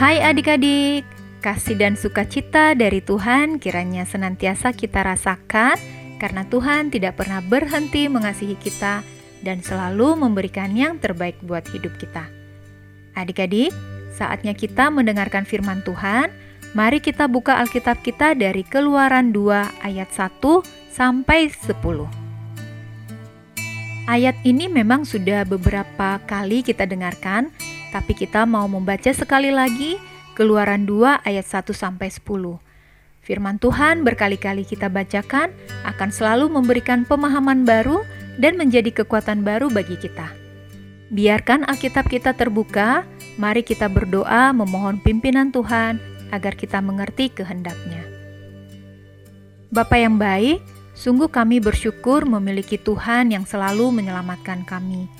Hai adik-adik, kasih dan sukacita dari Tuhan kiranya senantiasa kita rasakan karena Tuhan tidak pernah berhenti mengasihi kita dan selalu memberikan yang terbaik buat hidup kita. Adik-adik, saatnya kita mendengarkan firman Tuhan. Mari kita buka Alkitab kita dari Keluaran 2 ayat 1 sampai 10. Ayat ini memang sudah beberapa kali kita dengarkan, tapi kita mau membaca sekali lagi Keluaran 2 ayat 1 sampai 10. Firman Tuhan berkali-kali kita bacakan akan selalu memberikan pemahaman baru dan menjadi kekuatan baru bagi kita. Biarkan Alkitab kita terbuka, mari kita berdoa memohon pimpinan Tuhan agar kita mengerti kehendaknya. Bapa yang baik, sungguh kami bersyukur memiliki Tuhan yang selalu menyelamatkan kami.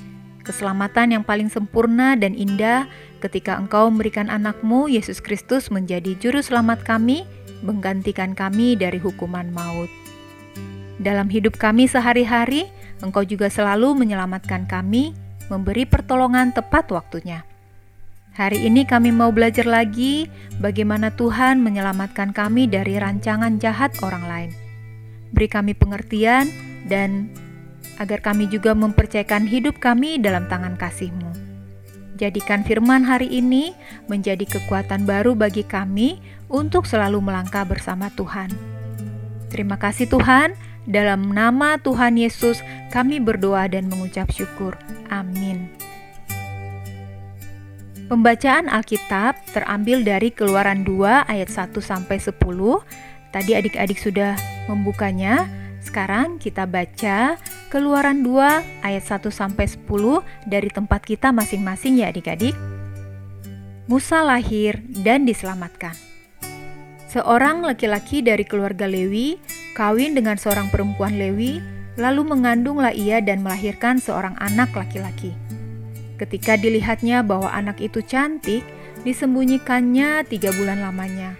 Keselamatan yang paling sempurna dan indah ketika Engkau memberikan anakmu, Yesus Kristus menjadi juru selamat kami, menggantikan kami dari hukuman maut. Dalam hidup kami sehari-hari, Engkau juga selalu menyelamatkan kami, memberi pertolongan tepat waktunya. Hari ini kami mau belajar lagi bagaimana Tuhan menyelamatkan kami dari rancangan jahat orang lain. Beri kami pengertian dan agar kami juga mempercayakan hidup kami dalam tangan kasih-Mu. Jadikan firman hari ini menjadi kekuatan baru bagi kami untuk selalu melangkah bersama Tuhan. Terima kasih Tuhan, dalam nama Tuhan Yesus kami berdoa dan mengucap syukur. Amin. Pembacaan Alkitab terambil dari Keluaran 2 ayat 1 sampai 10. Tadi adik-adik sudah membukanya. Sekarang kita baca Keluaran 2 ayat 1 sampai 10 dari tempat kita masing-masing ya adik-adik. Musa lahir dan diselamatkan. Seorang laki-laki dari keluarga Lewi kawin dengan seorang perempuan Lewi, lalu mengandunglah ia dan melahirkan seorang anak laki-laki. Ketika dilihatnya bahwa anak itu cantik, disembunyikannya tiga bulan lamanya.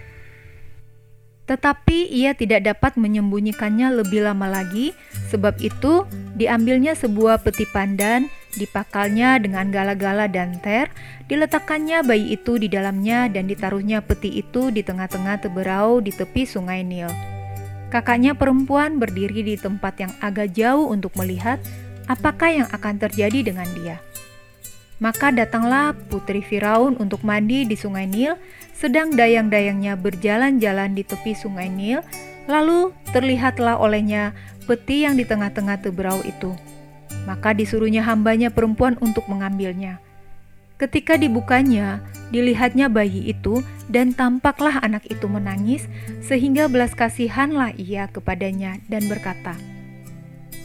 Tetapi ia tidak dapat menyembunyikannya lebih lama lagi, sebab itu diambilnya sebuah peti pandan, dipakalnya dengan gala-gala dan ter, diletakkannya bayi itu di dalamnya dan ditaruhnya peti itu di tengah-tengah teberau di tepi sungai Nil. Kakaknya perempuan berdiri di tempat yang agak jauh untuk melihat apakah yang akan terjadi dengan dia. Maka datanglah putri Firaun untuk mandi di sungai Nil, sedang dayang-dayangnya berjalan-jalan di tepi sungai Nil, lalu terlihatlah olehnya peti yang di tengah-tengah teberau itu. Maka disuruhnya hambanya perempuan untuk mengambilnya. Ketika dibukanya, dilihatnya bayi itu dan tampaklah anak itu menangis, sehingga belas kasihanlah ia kepadanya dan berkata,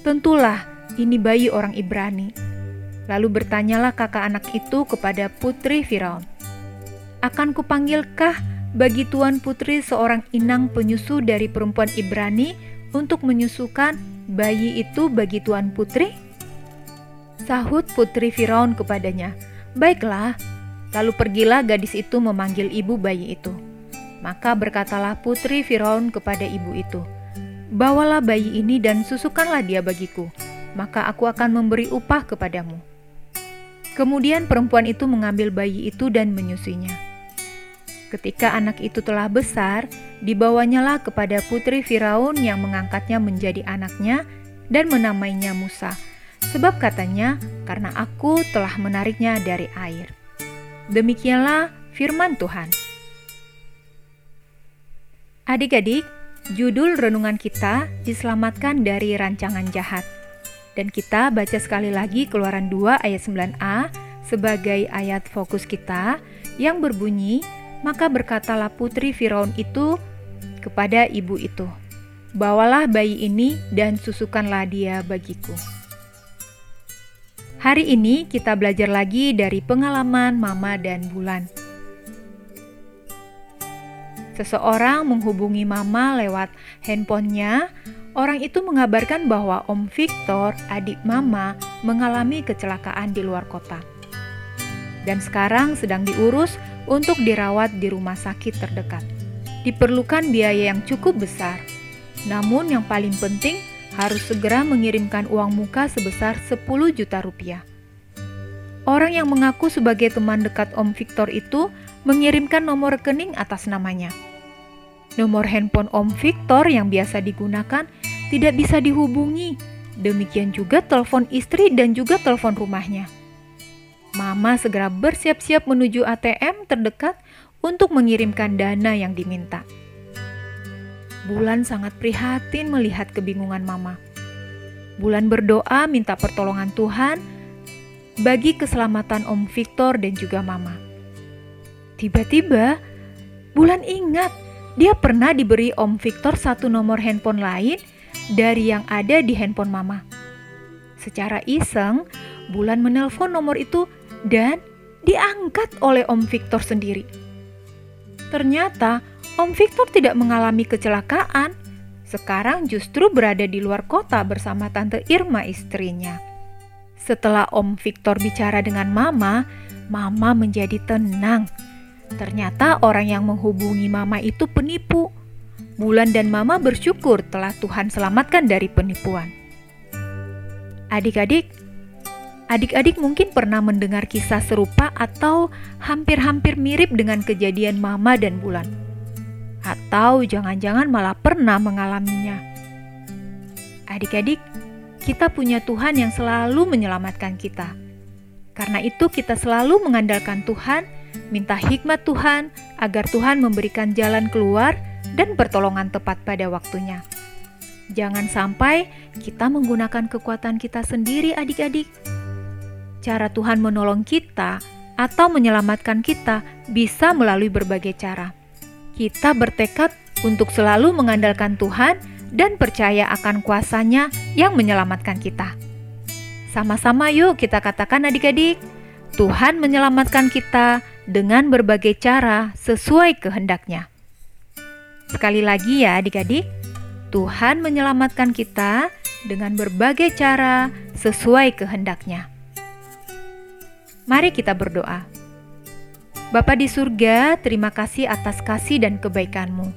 Tentulah ini bayi orang Ibrani Lalu bertanyalah kakak anak itu kepada putri Firaun, "Akan kupanggilkah bagi tuan putri seorang inang penyusu dari perempuan Ibrani untuk menyusukan bayi itu bagi tuan putri?" Sahut putri Firaun kepadanya, "Baiklah." Lalu pergilah gadis itu memanggil ibu bayi itu. Maka berkatalah putri Firaun kepada ibu itu, "Bawalah bayi ini dan susukanlah dia bagiku, maka aku akan memberi upah kepadamu." Kemudian perempuan itu mengambil bayi itu dan menyusuinya. Ketika anak itu telah besar, dibawanyalah kepada putri Firaun yang mengangkatnya menjadi anaknya dan menamainya Musa. Sebab katanya, karena aku telah menariknya dari air. Demikianlah firman Tuhan. Adik-adik, judul renungan kita diselamatkan dari rancangan jahat. Dan kita baca sekali lagi Keluaran 2 ayat 9a sebagai ayat fokus kita yang berbunyi, maka berkatalah putri Firaun itu kepada ibu itu, Bawalah bayi ini dan susukanlah dia bagiku. Hari ini kita belajar lagi dari pengalaman Mama dan Bulan. Seseorang menghubungi Mama lewat handphonenya Orang itu mengabarkan bahwa Om Victor, adik Mama, mengalami kecelakaan di luar kota. Dan sekarang sedang diurus untuk dirawat di rumah sakit terdekat. Diperlukan biaya yang cukup besar. Namun yang paling penting harus segera mengirimkan uang muka sebesar 10 juta rupiah. Orang yang mengaku sebagai teman dekat Om Victor itu mengirimkan nomor rekening atas namanya. Nomor handphone Om Victor yang biasa digunakan tidak bisa dihubungi. Demikian juga telepon istri dan juga telepon rumahnya. Mama segera bersiap-siap menuju ATM terdekat untuk mengirimkan dana yang diminta. Bulan sangat prihatin melihat kebingungan Mama. Bulan berdoa minta pertolongan Tuhan bagi keselamatan Om Victor dan juga Mama. Tiba-tiba, Bulan ingat dia pernah diberi Om Victor satu nomor handphone lain dari yang ada di handphone Mama. Secara iseng, Bulan menelpon nomor itu dan diangkat oleh Om Victor sendiri. Ternyata Om Victor tidak mengalami kecelakaan. Sekarang justru berada di luar kota bersama Tante Irma istrinya. Setelah Om Victor bicara dengan Mama, Mama menjadi tenang Ternyata orang yang menghubungi Mama itu penipu. Bulan dan Mama bersyukur telah Tuhan selamatkan dari penipuan. Adik-adik, adik-adik mungkin pernah mendengar kisah serupa atau hampir-hampir mirip dengan kejadian Mama dan Bulan. Atau jangan-jangan malah pernah mengalaminya. Adik-adik, kita punya Tuhan yang selalu menyelamatkan kita. Karena itu, kita selalu mengandalkan Tuhan minta hikmat Tuhan agar Tuhan memberikan jalan keluar dan pertolongan tepat pada waktunya. Jangan sampai kita menggunakan kekuatan kita sendiri, adik-adik. Cara Tuhan menolong kita atau menyelamatkan kita bisa melalui berbagai cara. Kita bertekad untuk selalu mengandalkan Tuhan dan percaya akan kuasanya yang menyelamatkan kita. Sama-sama yuk kita katakan adik-adik, Tuhan menyelamatkan kita dengan berbagai cara sesuai kehendaknya. Sekali lagi ya adik-adik, Tuhan menyelamatkan kita dengan berbagai cara sesuai kehendaknya. Mari kita berdoa. Bapa di surga, terima kasih atas kasih dan kebaikanmu.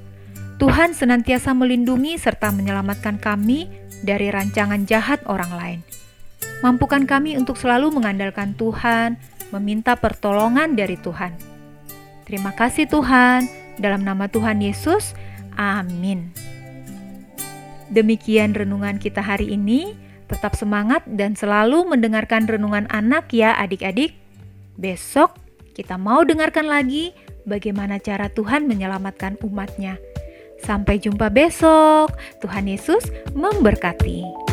Tuhan senantiasa melindungi serta menyelamatkan kami dari rancangan jahat orang lain. Mampukan kami untuk selalu mengandalkan Tuhan, meminta pertolongan dari Tuhan. Terima kasih Tuhan, dalam nama Tuhan Yesus, amin. Demikian renungan kita hari ini. Tetap semangat dan selalu mendengarkan renungan anak ya adik-adik. Besok kita mau dengarkan lagi bagaimana cara Tuhan menyelamatkan umatnya. Sampai jumpa besok. Tuhan Yesus memberkati.